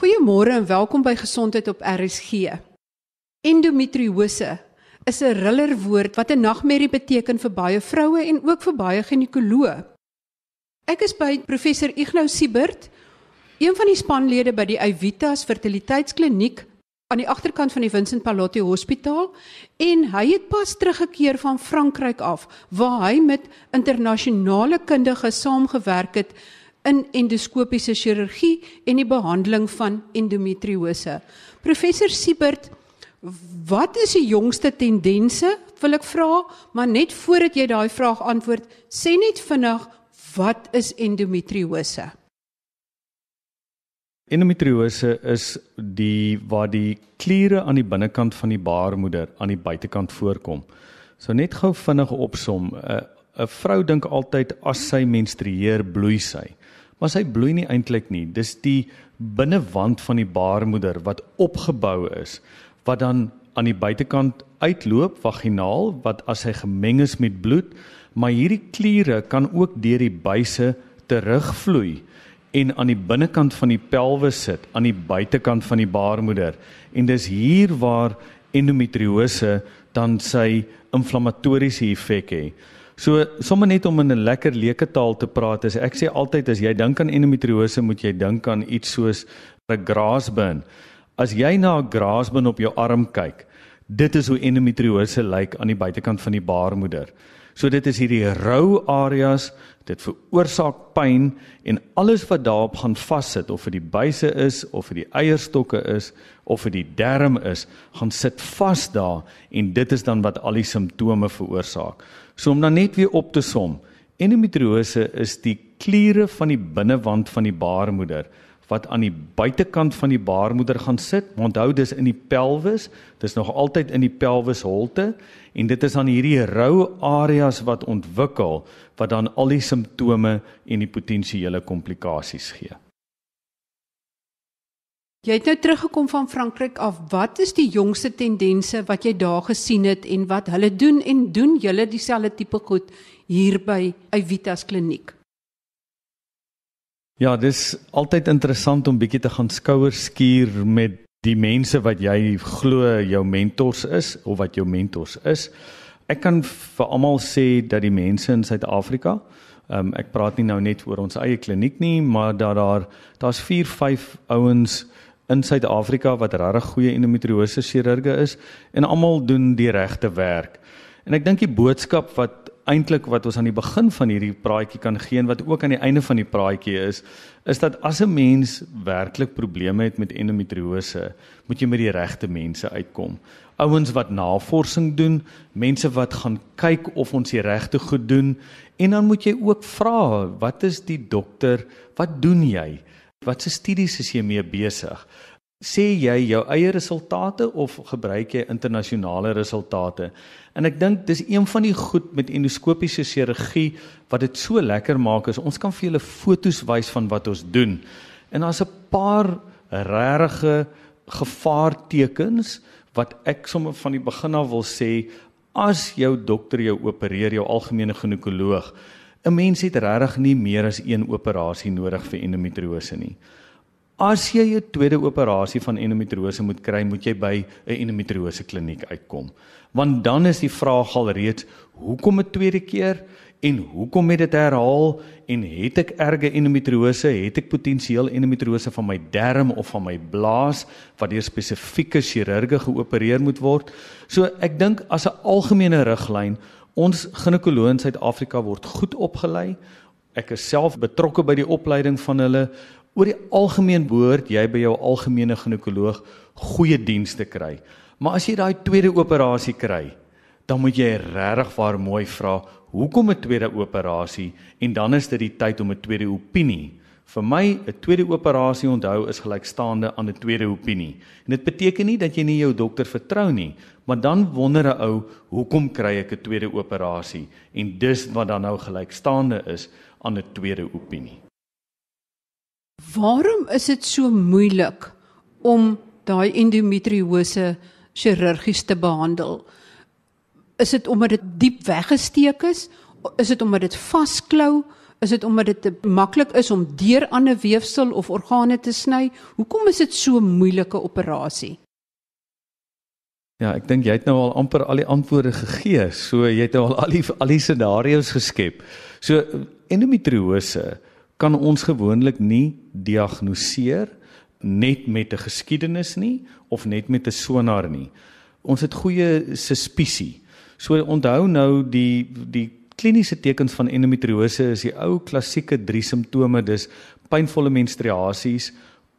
Goeiemôre en welkom by Gesondheid op RSG. Endometriose is 'n riller woord wat 'n nagmerrie beteken vir baie vroue en ook vir baie ginekoloë. Ek is by professor Ignou Siebert, een van die spanlede by die Evitas Fertiliteitskliniek aan die agterkant van die Vincent Pallotti Hospitaal en hy het pas teruggekeer van Frankryk af waar hy met internasionale kundiges saamgewerk het in endoskopiese chirurgie en die behandeling van endometriose. Professor Siebert, wat is die jongste tendense? Wil ek vra, maar net voordat jy daai vraag antwoord, sê net vinnig wat is endometriose? Endometriose is die waar die kliere aan die binnekant van die baarmoeder aan die buitekant voorkom. So net gou vinnig opsom, 'n 'n vrou dink altyd as sy menstrueer bloei sy maar sy bloei nie eintlik nie. Dis die binnewand van die baarmoeder wat opgebou is wat dan aan die buitekant uitloop vaginaal wat as hy gemeng is met bloed, maar hierdie kliere kan ook deur die buise terugvloei en aan die binnekant van die pelvis sit, aan die buitekant van die baarmoeder. En dis hier waar endometriose dan sy inflammatoriese effek het. So sommer net om in 'n lekker leuke taal te praat, is ek sê altyd as jy dink aan endometriose, moet jy dink aan iets soos 'n graasbin. As jy na 'n graasbin op jou arm kyk, dit is hoe endometriose lyk aan die buitekant van die baarmoeder. So dit is hierdie rou areas, dit veroorsaak pyn en alles wat daarop gaan vassit of dit die buise is of dit die eierstokke is of dit die darm is, gaan sit vas daar en dit is dan wat al die simptome veroorsaak. So om dan net weer op te som, endometriose is die kliere van die binnewand van die baarmoeder wat aan die buitekant van die baarmoeder gaan sit. Onthou dis in die pelvis, dis nog altyd in die pelvisholte en dit is dan hierdie rou areas wat ontwikkel wat dan al die simptome en die potensiële komplikasies gee. Jy het nou teruggekom van Frankryk af. Wat is die jongste tendense wat jy daar gesien het en wat hulle doen en doen julle dieselfde tipe goed hier by Evitas kliniek? Ja, dis altyd interessant om bietjie te gaan skouers skuur met die mense wat jy glo jou mentors is of wat jou mentors is. Ek kan vir almal sê dat die mense in Suid-Afrika Um, ek praat nie nou net oor ons eie kliniek nie, maar dat daar daar's 4, 5 ouens in Suid-Afrika wat regtig goeie endometriose chirurge is en almal doen die regte werk. En ek dink die boodskap wat eintlik wat ons aan die begin van hierdie praatjie kan gee en wat ook aan die einde van die praatjie is, is dat as 'n mens werklik probleme het met endometriose, moet jy met die regte mense uitkom. Ouens wat navorsing doen, mense wat gaan kyk of ons die regte goed doen en dan moet jy ook vra, wat is die dokter, wat doen jy? Watse studies is jy mee besig? Sê jy jou eie resultate of gebruik jy internasionale resultate? En ek dink dis een van die goed met endoskopiese chirurgie wat dit so lekker maak is ons kan vir julle fotos wys van wat ons doen. En daar's 'n paar regte gevaartekens wat ek sommer van die begin af wil sê as jou dokter jou opereer, jou algemene ginekoloog 'n mens het regtig nie meer as een operasie nodig vir endometriose nie. As jy 'n tweede operasie van endometriose moet kry, moet jy by 'n endometriose kliniek uitkom. Want dan is die vraag al reeds, hoekom 'n tweede keer en hoekom het dit herhaal en het ek erge endometriose, het ek potensieel endometriose van my darm of van my blaas wat deur spesifieke chirurge geopereer moet word? So ek dink as 'n algemene riglyn Ons ginekoloë in Suid-Afrika word goed opgelei. Ek is self betrokke by die opleiding van hulle. Oor die algemeen behoort jy by jou algemene ginekoloog goeie dienste kry. Maar as jy daai tweede operasie kry, dan moet jy regtig waar mooi vra, hoekom 'n tweede operasie en dan is dit die tyd om 'n tweede opinie Vir my 'n tweede operasie onthou is gelykstaande aan 'n tweede opinie. En dit beteken nie dat jy nie jou dokter vertrou nie, maar dan wonder 'n ou, hoekom kry ek 'n tweede operasie? En dis wat dan nou gelykstaande is aan 'n tweede opinie. Waarom is dit so moeilik om daai endometriose chirurgies te behandel? Is dit omdat dit diep weggesteek is? Is dit omdat dit vasklou? Is dit omdat dit maklik is om deur ander weefsel of organe te sny? Hoekom is dit so 'n moeilike operasie? Ja, ek dink jy het nou al amper al die antwoorde gegee. So jy het nou al al die al die scenario's geskep. So endometriose kan ons gewoonlik nie diagnoseer net met 'n geskiedenis nie of net met 'n sonar nie. Ons het goeie suspisie. So onthou nou die die kliniese tekens van endometriose is die ou klassieke drie simptome dis pynvolle menstruasies,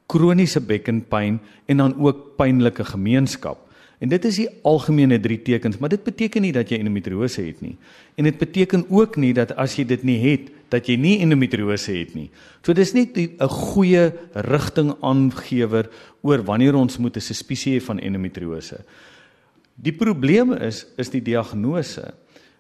kroniese bekkenpyn en dan ook pynlike gemeenskap. En dit is die algemene drie tekens, maar dit beteken nie dat jy endometriose het nie. En dit beteken ook nie dat as jy dit nie het, dat jy nie endometriose het nie. So dis net 'n goeie rigting aangewer oor wanneer ons moet 'n suspisie hê van endometriose. Die probleem is is die diagnose.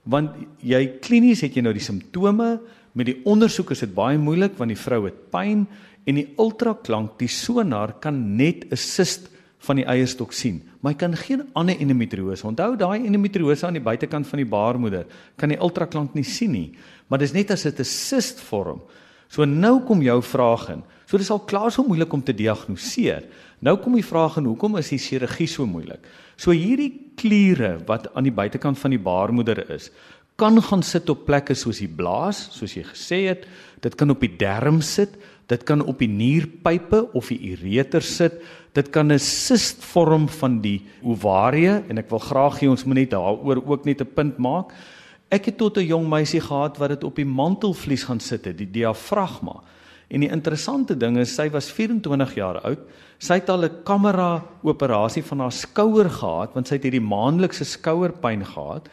Want jy klinies het jy nou die simptome, met die ondersoek is dit baie moeilik want die vrou het pyn en die ultraklank, die sonar kan net assist van die eierstok sien, maar hy kan geen ander endometriose. Onthou daai endometriose aan die buitekant van die baarmoeder kan die ultraklank nie sien nie, maar dis net as dit 'n cyst vorm. So nou kom jou vraag in. So dis al klaar so moeilik om te diagnoseer. Nou kom die vraag in, hoekom is die chirurgie so moeilik? So hierdie kliere wat aan die buitekant van die baarmoeder is, kan gaan sit op plekke soos die blaas, soos jy gesê het, dit kan op die darm sit, dit kan op die nierpype of die ureter sit, Dit kan 'n sist vorm van die ovarie en ek wil graag hê ons moet net daaroor ook net 'n punt maak. Ek het tot 'n jong meisie gehad wat dit op die mantelvlies gaan sit het, die diafragma. En die interessante ding is sy was 24 jaar oud. Sy het al 'n kamera operasie van haar skouer gehad want sy het hierdie maandelikse skouerpyn gehad.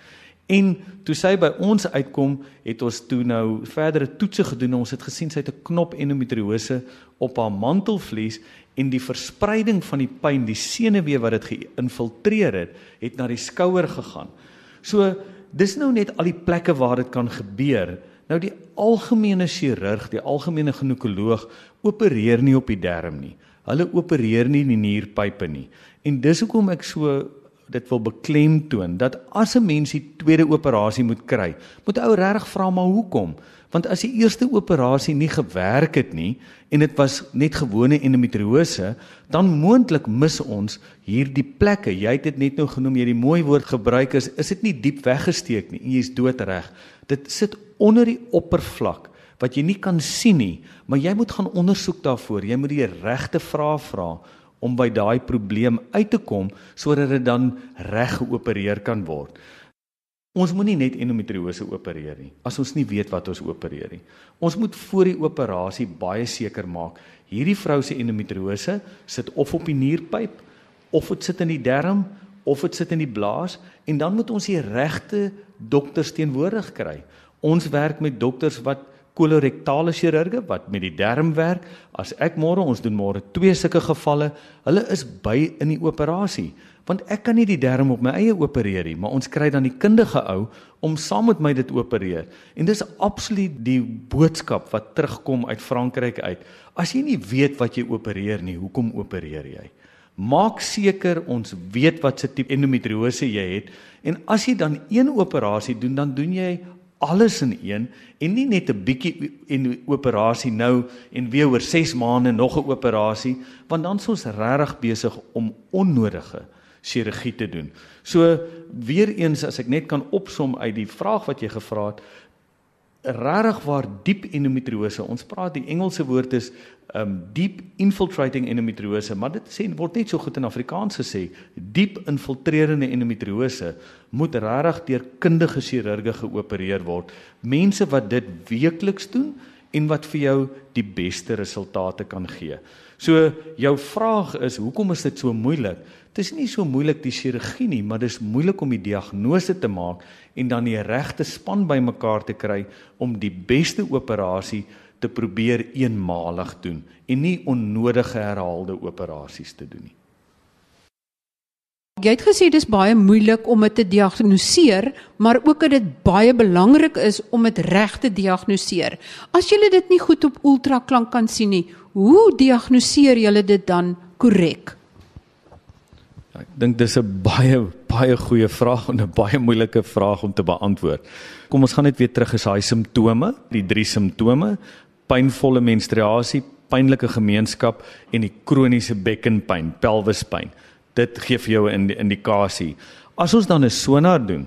En toe sy by ons uitkom, het ons toe nou verdere toetse gedoen. Ons het gesien sy het 'n knop endometriose op haar mantelvlies en die verspreiding van die pyn, die senuwee wat dit geïnfiltreer het, het na die skouer gegaan. So dis nou net al die plekke waar dit kan gebeur. Nou die algemene chirurg, die algemene ginekoloog opereer nie op die darm nie. Hulle opereer nie die nierpype nie. En dis hoekom ek so dit wil beklemtoon dat as 'n mens die tweede operasie moet kry, moet ou regtig vra maar hoekom? Want as die eerste operasie nie gewerk het nie en dit was net gewone endometriose, dan moontlik mis ons hierdie plekke. Jy het dit net nou genoem, jy het die mooi woord gebruik is, is dit nie diep weggesteek nie jy's doodreg. Dit sit onder die oppervlak wat jy nie kan sien nie, maar jy moet gaan ondersoek daarvoor. Jy moet die regte vrae vra om by daai probleem uit te kom sodat dit dan reg geopereer kan word. Ons moenie net endometriose opereer nie as ons nie weet wat ons opereer nie. Ons moet voor die operasie baie seker maak hierdie vrou se endometriose sit of op die nierpyp of dit sit in die darm of dit sit in die blaas en dan moet ons die regte dokters teenwoordig kry. Ons werk met dokters wat kolorektale chirurge wat met die darm werk. As ek môre ons doen môre twee sulke gevalle, hulle is by in die operasie want ek kan nie die darm op my eie opereer nie, maar ons kry dan die kundige ou om saam met my dit opereer. En dis absoluut die boodskap wat terugkom uit Frankryk uit. As jy nie weet wat jy opereer nie, hoekom opereer jy? Maak seker ons weet wat se tipe endometriose jy het en as jy dan een operasie doen, dan doen jy alles in een en nie net 'n bietjie en operasie nou en weer oor 6 maande nog 'n operasie want dan is ons regtig besig om onnodige chirurgie te doen. So weer eens as ek net kan opsom uit die vraag wat jy gevra het, regtig waar diep endometriose. Ons praat die Engelse woord is um deep infiltrating endometriose, maar dit sê word net so goed in Afrikaans gesê, diep infiltrerende endometriose moet regtig deur kundige chirurge geopereer word. Mense wat dit weekliks doen en wat vir jou die beste resultate kan gee. So jou vraag is hoekom is dit so moeilik? Dit is nie so moeilik die chirurgie nie, maar dis moeilik om die diagnose te maak en dan die regte span bymekaar te kry om die beste operasie te probeer eenmalig doen en nie onnodige herhaalde operasies te doen nie. Jy het gesê dis baie moeilik om dit te diagnoseer, maar ook dat dit baie belangrik is om dit reg te diagnoseer. As jy dit nie goed op ultraklank kan sien nie, hoe diagnoseer jy dit dan korrek? Ek dink dis 'n baie baie goeie vraag en 'n baie moeilike vraag om te beantwoord. Kom ons gaan net weer terug na daai simptome, die drie simptome: pynvolle menstruasie, pynlike gemeenskap en die kroniese bekkenpyn, pelvispyn. Dit gee vir jou 'n indikasie. As ons dan 'n sonar doen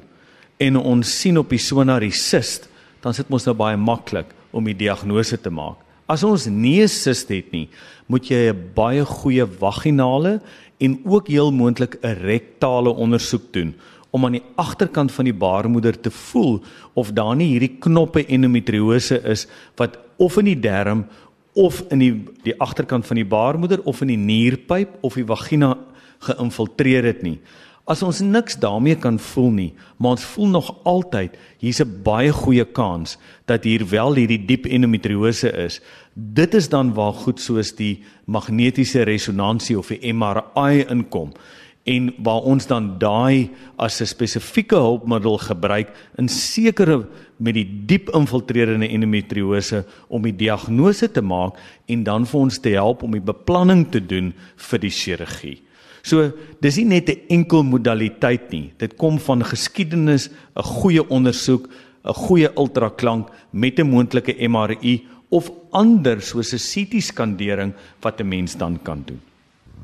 en ons sien op die sonar die sist, dan sit ons nou baie maklik om die diagnose te maak. As ons nie 'n sist het nie, moet jy 'n baie goeie vaginale en ook heel moontlik 'n rektale ondersoek doen om aan die agterkant van die baarmoeder te voel of daar nie hierdie knoppe endometriose is wat of in die darm of in die die agterkant van die baarmoeder of in die nierpyp of die vagina geïnfiltreer het nie. As ons niks daarmee kan voel nie, maar ons voel nog altyd hier's 'n baie goeie kans dat hier wel hierdie diep endometriose is. Dit is dan waar goed soos die magnetiese resonansie of die MRI inkom en waar ons dan daai as 'n spesifieke hulpmiddel gebruik in sekere met die diep infiltrerende endometriose om die diagnose te maak en dan vir ons te help om die beplanning te doen vir die chirurgie. So dis nie net 'n enkel modaliteit nie. Dit kom van geskiedenis, 'n goeie ondersoek, 'n goeie ultraklank met 'n moontlike MRI of ander soos 'n CT-skandering wat 'n mens dan kan doen.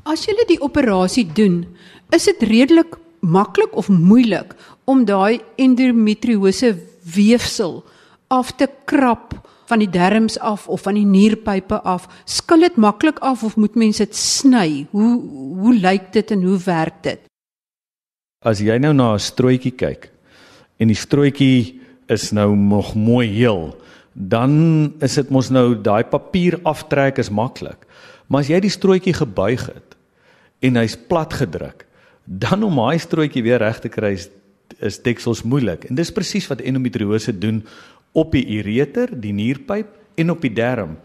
As jy die operasie doen, is dit redelik maklik of moeilik om daai endometriose weefsel af te krap van die darmes af of van die nierpype af? Skil dit maklik af of moet mense dit sny? Hoe hoe lyk dit en hoe werk dit? As jy nou na 'n strooitjie kyk en die strooitjie is nou nog mooi heel, dan is dit mos nou daai papier aftrek is maklik. Maar as jy die strooitjie gebuig het en hy's plat gedruk, dan om daai strooitjie weer reg te kry is, is deksels moeilik. En dis presies wat endometriose doen op die ureter, die nierpyp en op die darm.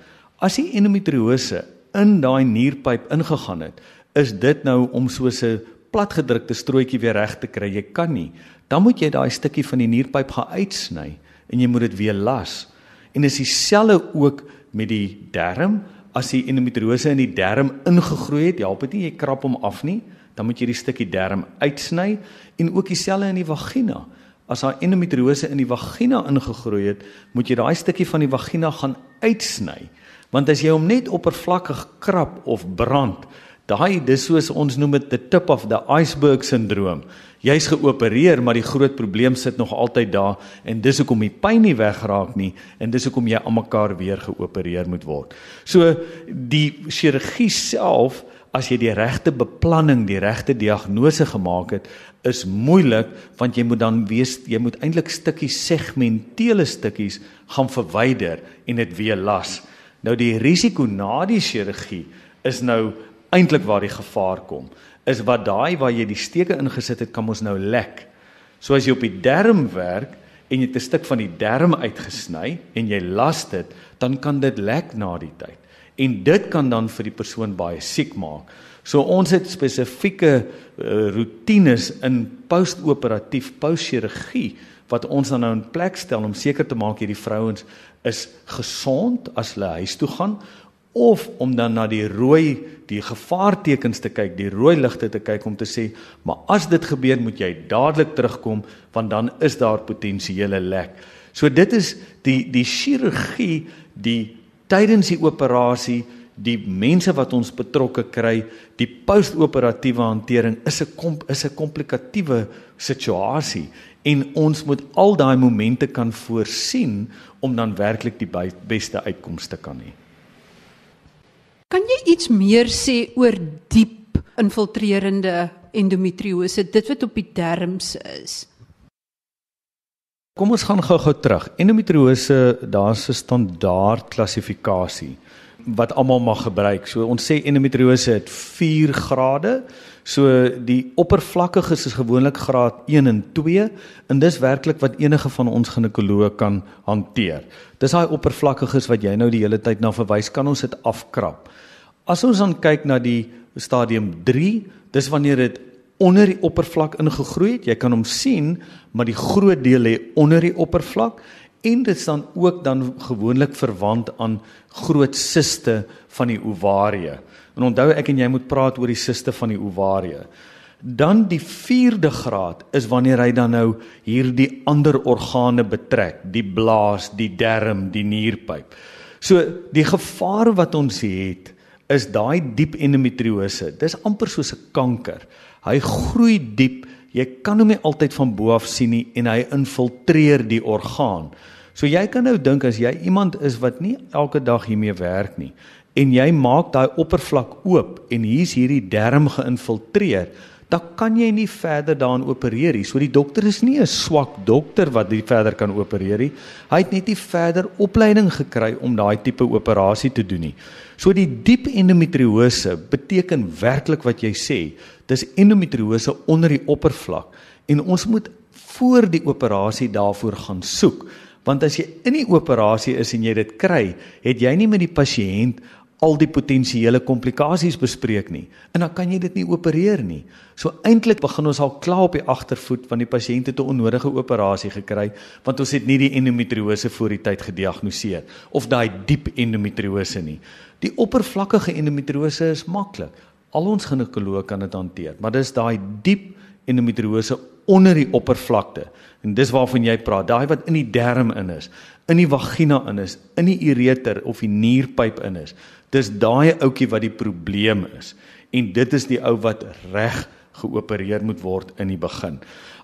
As die endometriose in daai nierpyp ingegaan het, is dit nou om so 'n platgedrukte strootjie weer reg te kry. Jy kan nie. Dan moet jy daai stukkie van die nierpyp gaan uitsny en jy moet dit weer las. En dis dieselfde ook met die darm. As die endometriose in die darm ingegroei het, help dit nie jy krap hom af nie, dan moet jy die stukkie darm uitsny en ook dieselfde in die vagina as haar endometriose in die vagina ingegroei het, moet jy daai stukkie van die vagina gaan uitsny. Want as jy hom net oppervlakkig krap of brand, daai dis soos ons noem dit the tip of the iceberg syndroom. Jy's geopereer, maar die groot probleem sit nog altyd daar en dis hoekom die pyn nie wegraak nie en dis hoekom jy almekaar weer geopereer moet word. So die chirurgie self as jy die regte beplanning, die regte diagnose gemaak het, is moeilik want jy moet dan weet jy moet eintlik stukkies segmentele stukkies gaan verwyder en dit weer las. Nou die risiko na die chirurgie is nou eintlik waar die gevaar kom. Is wat daai waar jy die steke ingesit het kan ons nou lek. So as jy op die darm werk en jy 'n stuk van die darm uitgesny en jy las dit, dan kan dit lek na die tyd en dit kan dan vir die persoon baie siek maak. So ons het spesifieke uh, rotines in postoperatief poschirurgie wat ons dan nou in plek stel om seker te maak hierdie vrouens is gesond as hulle huis toe gaan of om dan na die rooi die gevaartekens te kyk, die rooi ligte te kyk om te sê, maar as dit gebeur moet jy dadelik terugkom want dan is daar potensiële lek. So dit is die die chirurgie, die tydens die operasie die mense wat ons betrokke kry die postoperatiewe hantering is 'n is 'n komplikatiewe situasie en ons moet al daai momente kan voorsien om dan werklik die beste uitkomste kan hê. Kan jy iets meer sê oor diep infiltrerende endometriose dit wat op die darmes is? Kom ons gaan gou-gou terug. Endometriose, daar's 'n standaard klassifikasie wat almal mag gebruik. So ons sê endometriose het 4 grade. So die oppervlakkiges is gewoonlik graad 1 en 2 en dis werklik wat enige van ons ginekoloë kan hanteer. Dis daai oppervlakkiges wat jy nou die hele tyd na verwys, kan ons dit afkrap. As ons dan kyk na die stadium 3, dis wanneer dit onder die oppervlak ingegroei het. Jy kan hom sien, maar die groot deel lê onder die oppervlak en dit staan ook dan gewoonlik verwant aan groot siste van die ovarie. En onthou ek en jy moet praat oor die siste van die ovarie. Dan die 4de graad is wanneer hy dan nou hierdie ander organe betrek, die blaas, die darm, die nierpyp. So die gevaar wat ons het is daai diep endometriose. Dis amper soos 'n kanker. Hy groei diep. Jy kan hom nie altyd van bo af sien nie en hy infiltreer die orgaan. So jy kan nou dink as jy iemand is wat nie elke dag hiermee werk nie en jy maak daai oppervlak oop en hier's hierdie darm geïnfiltreer, dan kan jy nie verder daarin opereer nie. So die dokter is nie 'n swak dokter wat dit verder kan opereer nie. Hy het net nie verder opleiding gekry om daai tipe operasie te doen nie. So die diep endometriose beteken werklik wat jy sê. Dis endometriose onder die oppervlak en ons moet voor die operasie daarvoor gaan soek. Want as jy in die operasie is en jy dit kry, het jy nie met die pasiënt al die potensiële komplikasies bespreek nie. En dan kan jy dit nie opereer nie. So eintlik begin ons al klaar op die agtervoet van die pasiënt het 'n onnodige operasie gekry want ons het nie die endometriose voor die tyd gediagnoseer of daai diep endometriose nie. Die oppervlakkige endometriose is maklik. Al ons ginekoloog kan dit hanteer, maar dis daai diep endometriose onder die oppervlakte. En dis waarvan jy praat, daai wat in die darm in is, in die vagina in is, in die ureter of die nierpyp in is. Dis daai ouetjie wat die probleem is. En dit is die ou wat reg geopereer moet word in die begin.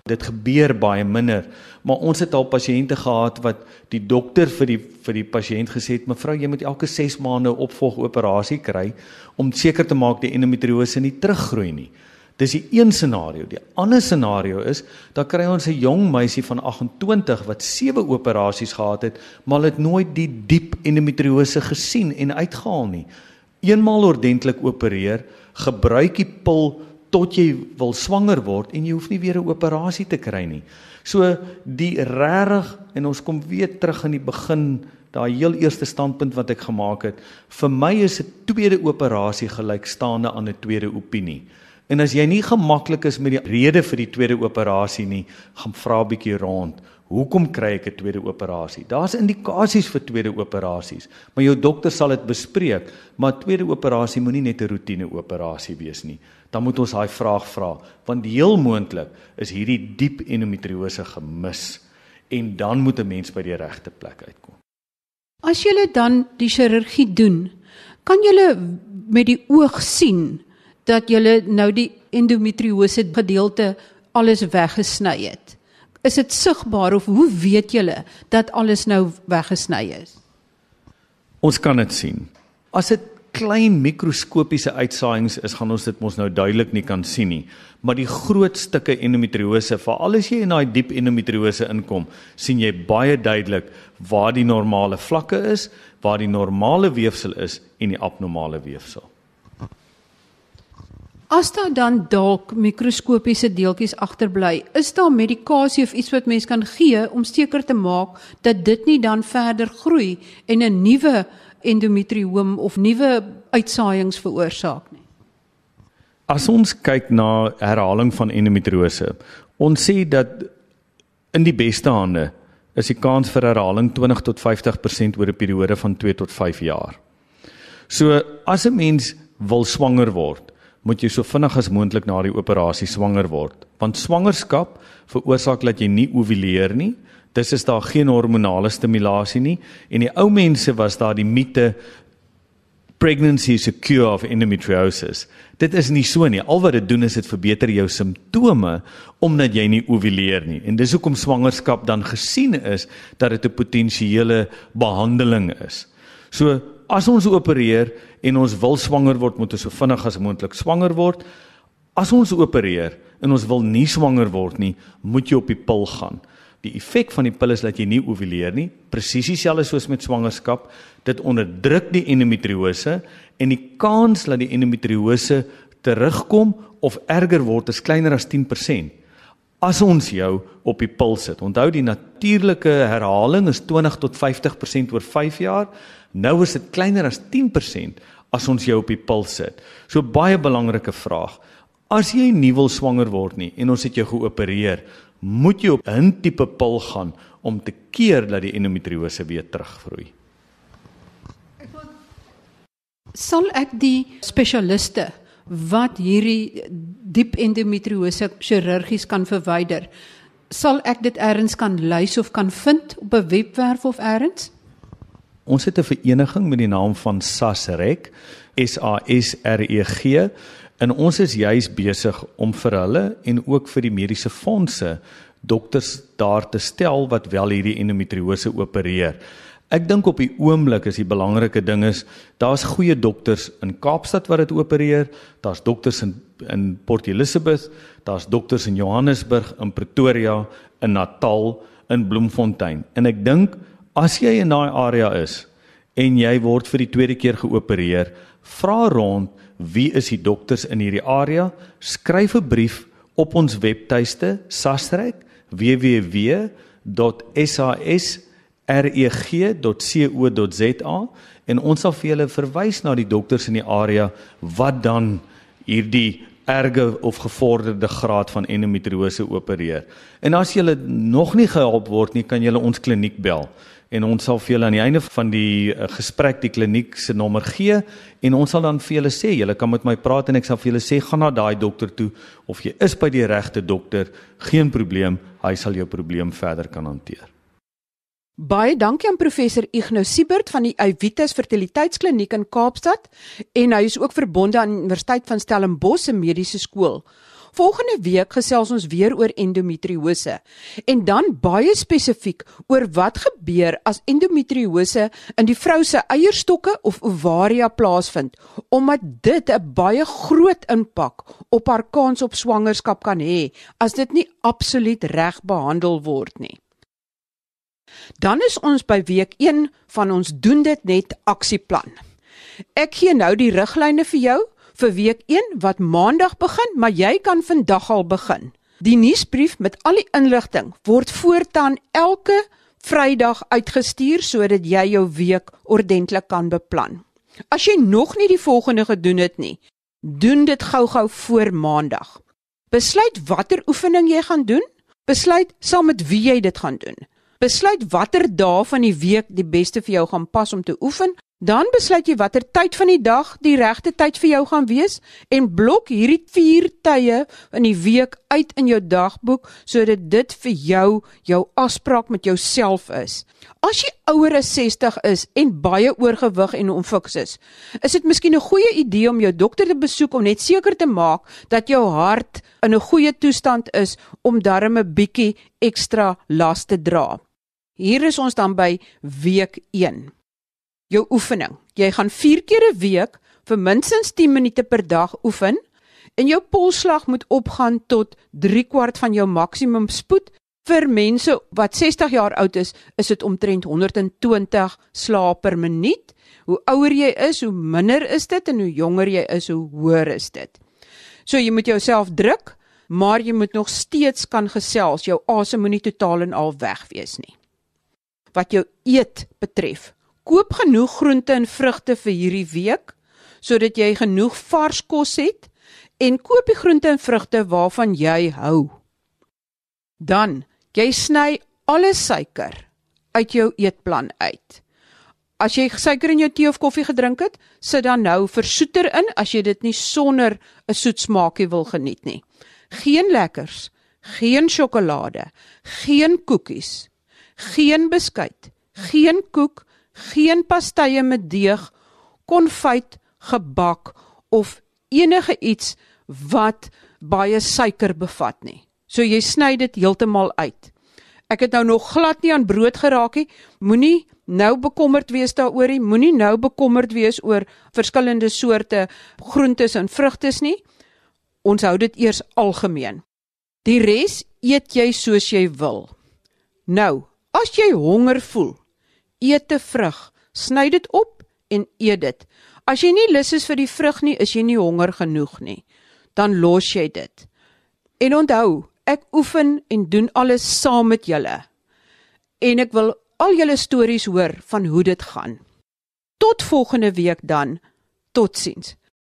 Dit gebeur baie minder, maar ons het al pasiënte gehad wat die dokter vir die vir die pasiënt gesê het, "Mevrou, jy moet elke 6 maande 'n opvolgoperasie kry om seker te maak die endometriose nie teruggroei nie." Dis die een scenario. Die ander scenario is dan kry ons 'n jong meisie van 28 wat sewe operasies gehad het, maar het nooit die diep endometriose gesien en uitgehaal nie. Eenmaal ordentlik opereer, gebruik die pil tot jy wil swanger word en jy hoef nie weer 'n operasie te kry nie. So die regtig en ons kom weer terug in die begin daai heel eerste standpunt wat ek gemaak het. Vir my is 'n tweede operasie gelykstaande aan 'n tweede opinie. En as jy nie gemaklik is met die rede vir die tweede operasie nie, gaan vra 'n bietjie rond. Hoekom kry ek 'n tweede operasie? Daar's indikasies vir tweede operasies, maar jou dokter sal dit bespreek, maar tweede operasie moenie net 'n roetine operasie wees nie. Dan moet ons daai vraag vra, want heel moontlik is hierdie diep endometriose gemis en dan moet 'n mens by die regte plek uitkom. As jy dan die chirurgie doen, kan jy met die oog sien dat jy nou die endometriose gedeelte alles weggesny het. Is dit sigbaar of hoe weet julle dat alles nou weggesny is? Ons kan dit sien. As dit klein mikroskopiese uitsaaiings is, gaan ons dit mos nou duidelik nie kan sien nie. Maar die groot stukke endometriose, veral as jy in daai diep endometriose inkom, sien jy baie duidelik waar die normale vlakke is, waar die normale weefsel is en die abnormale weefsel. As daar dan dalk mikroskopiese deeltjies agterbly, is daar medikasie of iets wat mens kan gee om seker te maak dat dit nie dan verder groei en 'n nuwe endometrioom of nuwe uitsaaiings veroorsaak nie. As ons kyk na herhaling van endometriose, ons sê dat in die beste hande is die kans vir herhaling 20 tot 50% oor 'n periode van 2 tot 5 jaar. So as 'n mens wil swanger word, moet jy so vinnig as moontlik na die operasie swanger word. Want swangerskap veroorsaak dat jy nie ovuleer nie. Dis is daar geen hormonale stimulasie nie. En die ou mense was daar die mite pregnancy is a cure of endometriosis. Dit is nie so nie. Al wat dit doen is dit verbeter jou simptome omdat jy nie ovuleer nie. En dis hoekom swangerskap dan gesien is dat dit 'n potensiële behandeling is. So as ons opereer en ons wil swanger word, moet ons so vinnig as moontlik swanger word. As ons opereer en ons wil nie swanger word nie, moet jy op die pil gaan. Die effek van die pil is dat jy nie ovuleer nie, presies dieselfde soos met swangerskap. Dit onderdruk die endometriose en die kans dat die endometriose terugkom of erger word is kleiner as 10%. As ons jou op die pil sit. Onthou die natuurlike herhaling is 20 tot 50% oor 5 jaar. Nou is dit kleiner as 10% as ons jou op die pil sit. So baie belangrike vraag. As jy nie wil swanger word nie en ons het jou geopereer, moet jy op 'n tipe pil gaan om te keer dat die endometriose weer teruggroei. Sal ek die spesialiste wat hierdie diep endometriose chirurgies kan verwyder. Sal ek dit eers kan lys of kan vind op 'n webwerf of eers? Ons het 'n vereniging met die naam van SASREG, S A S R E G, en ons is juis besig om vir hulle en ook vir die mediese fondse dokters daar te stel wat wel hierdie endometriose opereer. Ek dink op die oomblik is die belangrike ding is daar's goeie dokters in Kaapstad wat dit opereer, daar's dokters in in Port Elizabeth, daar's dokters in Johannesburg, in Pretoria, in Natal, in Bloemfontein. En ek dink as jy in daai area is en jy word vir die tweede keer geopereer, vra rond wie is die dokters in hierdie area, skryf 'n brief op ons webtuiste sasrek www.sas reg.co.za en ons sal vir julle verwys na die dokters in die area wat dan hierdie erge of gevorderde graad van endometriose opereer. En as jy nog nie gehelp word nie, kan jy ons kliniek bel en ons sal vir julle aan die einde van die uh, gesprek die kliniek se nommer gee en ons sal dan vir julle sê julle kan met my praat en ek sal vir julle sê gaan na daai dokter toe of jy is by die regte dokter, geen probleem, hy sal jou probleem verder kan hanteer. Baie dankie aan professor Ignou Siebert van die Evitas Fertiliteitskliniek in Kaapstad en hy is ook verbonde aan Universiteit van Stellenbosch se mediese skool. Volgende week gesels ons weer oor endometriose en dan baie spesifiek oor wat gebeur as endometriose in die vrou se eierstokke of ovaria plaasvind omdat dit 'n baie groot impak op haar kans op swangerskap kan hê as dit nie absoluut reg behandel word nie. Dan is ons by week 1 van ons doen dit net aksieplan. Ek gee nou die riglyne vir jou vir week 1 wat maandag begin, maar jy kan vandag al begin. Die nuusbrief met al die inligting word voortaan elke Vrydag uitgestuur sodat jy jou week ordentlik kan beplan. As jy nog nie die volgende gedoen het nie, doen dit gou-gou voor Maandag. Besluit watter oefening jy gaan doen. Besluit saam met wie jy dit gaan doen. Besluit watter dae van die week die beste vir jou gaan pas om te oefen. Dan besluit jy watter tyd van die dag die regte tyd vir jou gaan wees en blok hierdie 4 tye in die week uit in jou dagboek sodat dit vir jou jou afspraak met jouself is. As jy ouer as 60 is en baie oorgewig en onfiks is, is dit miskien 'n goeie idee om jou dokter te besoek om net seker te maak dat jou hart in 'n goeie toestand is om darm 'n bietjie ekstra las te dra. Hier is ons dan by week 1. Jou oefening. Jy gaan 4 keer 'n week vir minstens 10 minute per dag oefen en jou polsslag moet opgaan tot 3 kwart van jou maksimum spoed. Vir mense wat 60 jaar oud is, is dit omtrent 120 slae per minuut. Hoe ouer jy is, hoe minder is dit en hoe jonger jy is, hoe hoër is dit. So jy moet jouself druk, maar jy moet nog steeds kan gesels. Jou asem moenie totaal en al weg wees nie wat jou eet betref. Koop genoeg groente en vrugte vir hierdie week sodat jy genoeg vars kos het en koop die groente en vrugte waarvan jy hou. Dan, jy sny alle suiker uit jou eetplan uit. As jy suiker in jou tee of koffie gedrink het, sit dan nou versoeter in as jy dit nie sonder 'n soet smaakie wil geniet nie. Geen lekkers, geen sjokolade, geen koekies, geen beskuit, geen koek, geen pastye met deeg, konfyt, gebak of enige iets wat baie suiker bevat nie. So jy sny dit heeltemal uit. Ek het nou nog glad nie aan brood geraak nie. Moenie nou bekommerd wees daaroor nie. Moenie nou bekommerd wees oor verskillende soorte groentes en vrugtes nie. Ons hou dit eers algemeen. Die res eet jy soos jy wil. Nou, As jy honger voel, eet 'n vrug, sny dit op en eet dit. As jy nie lus is vir die vrug nie, is jy nie honger genoeg nie. Dan los jy dit. En onthou, ek oefen en doen alles saam met julle. En ek wil al julle stories hoor van hoe dit gaan. Tot volgende week dan. Totsiens.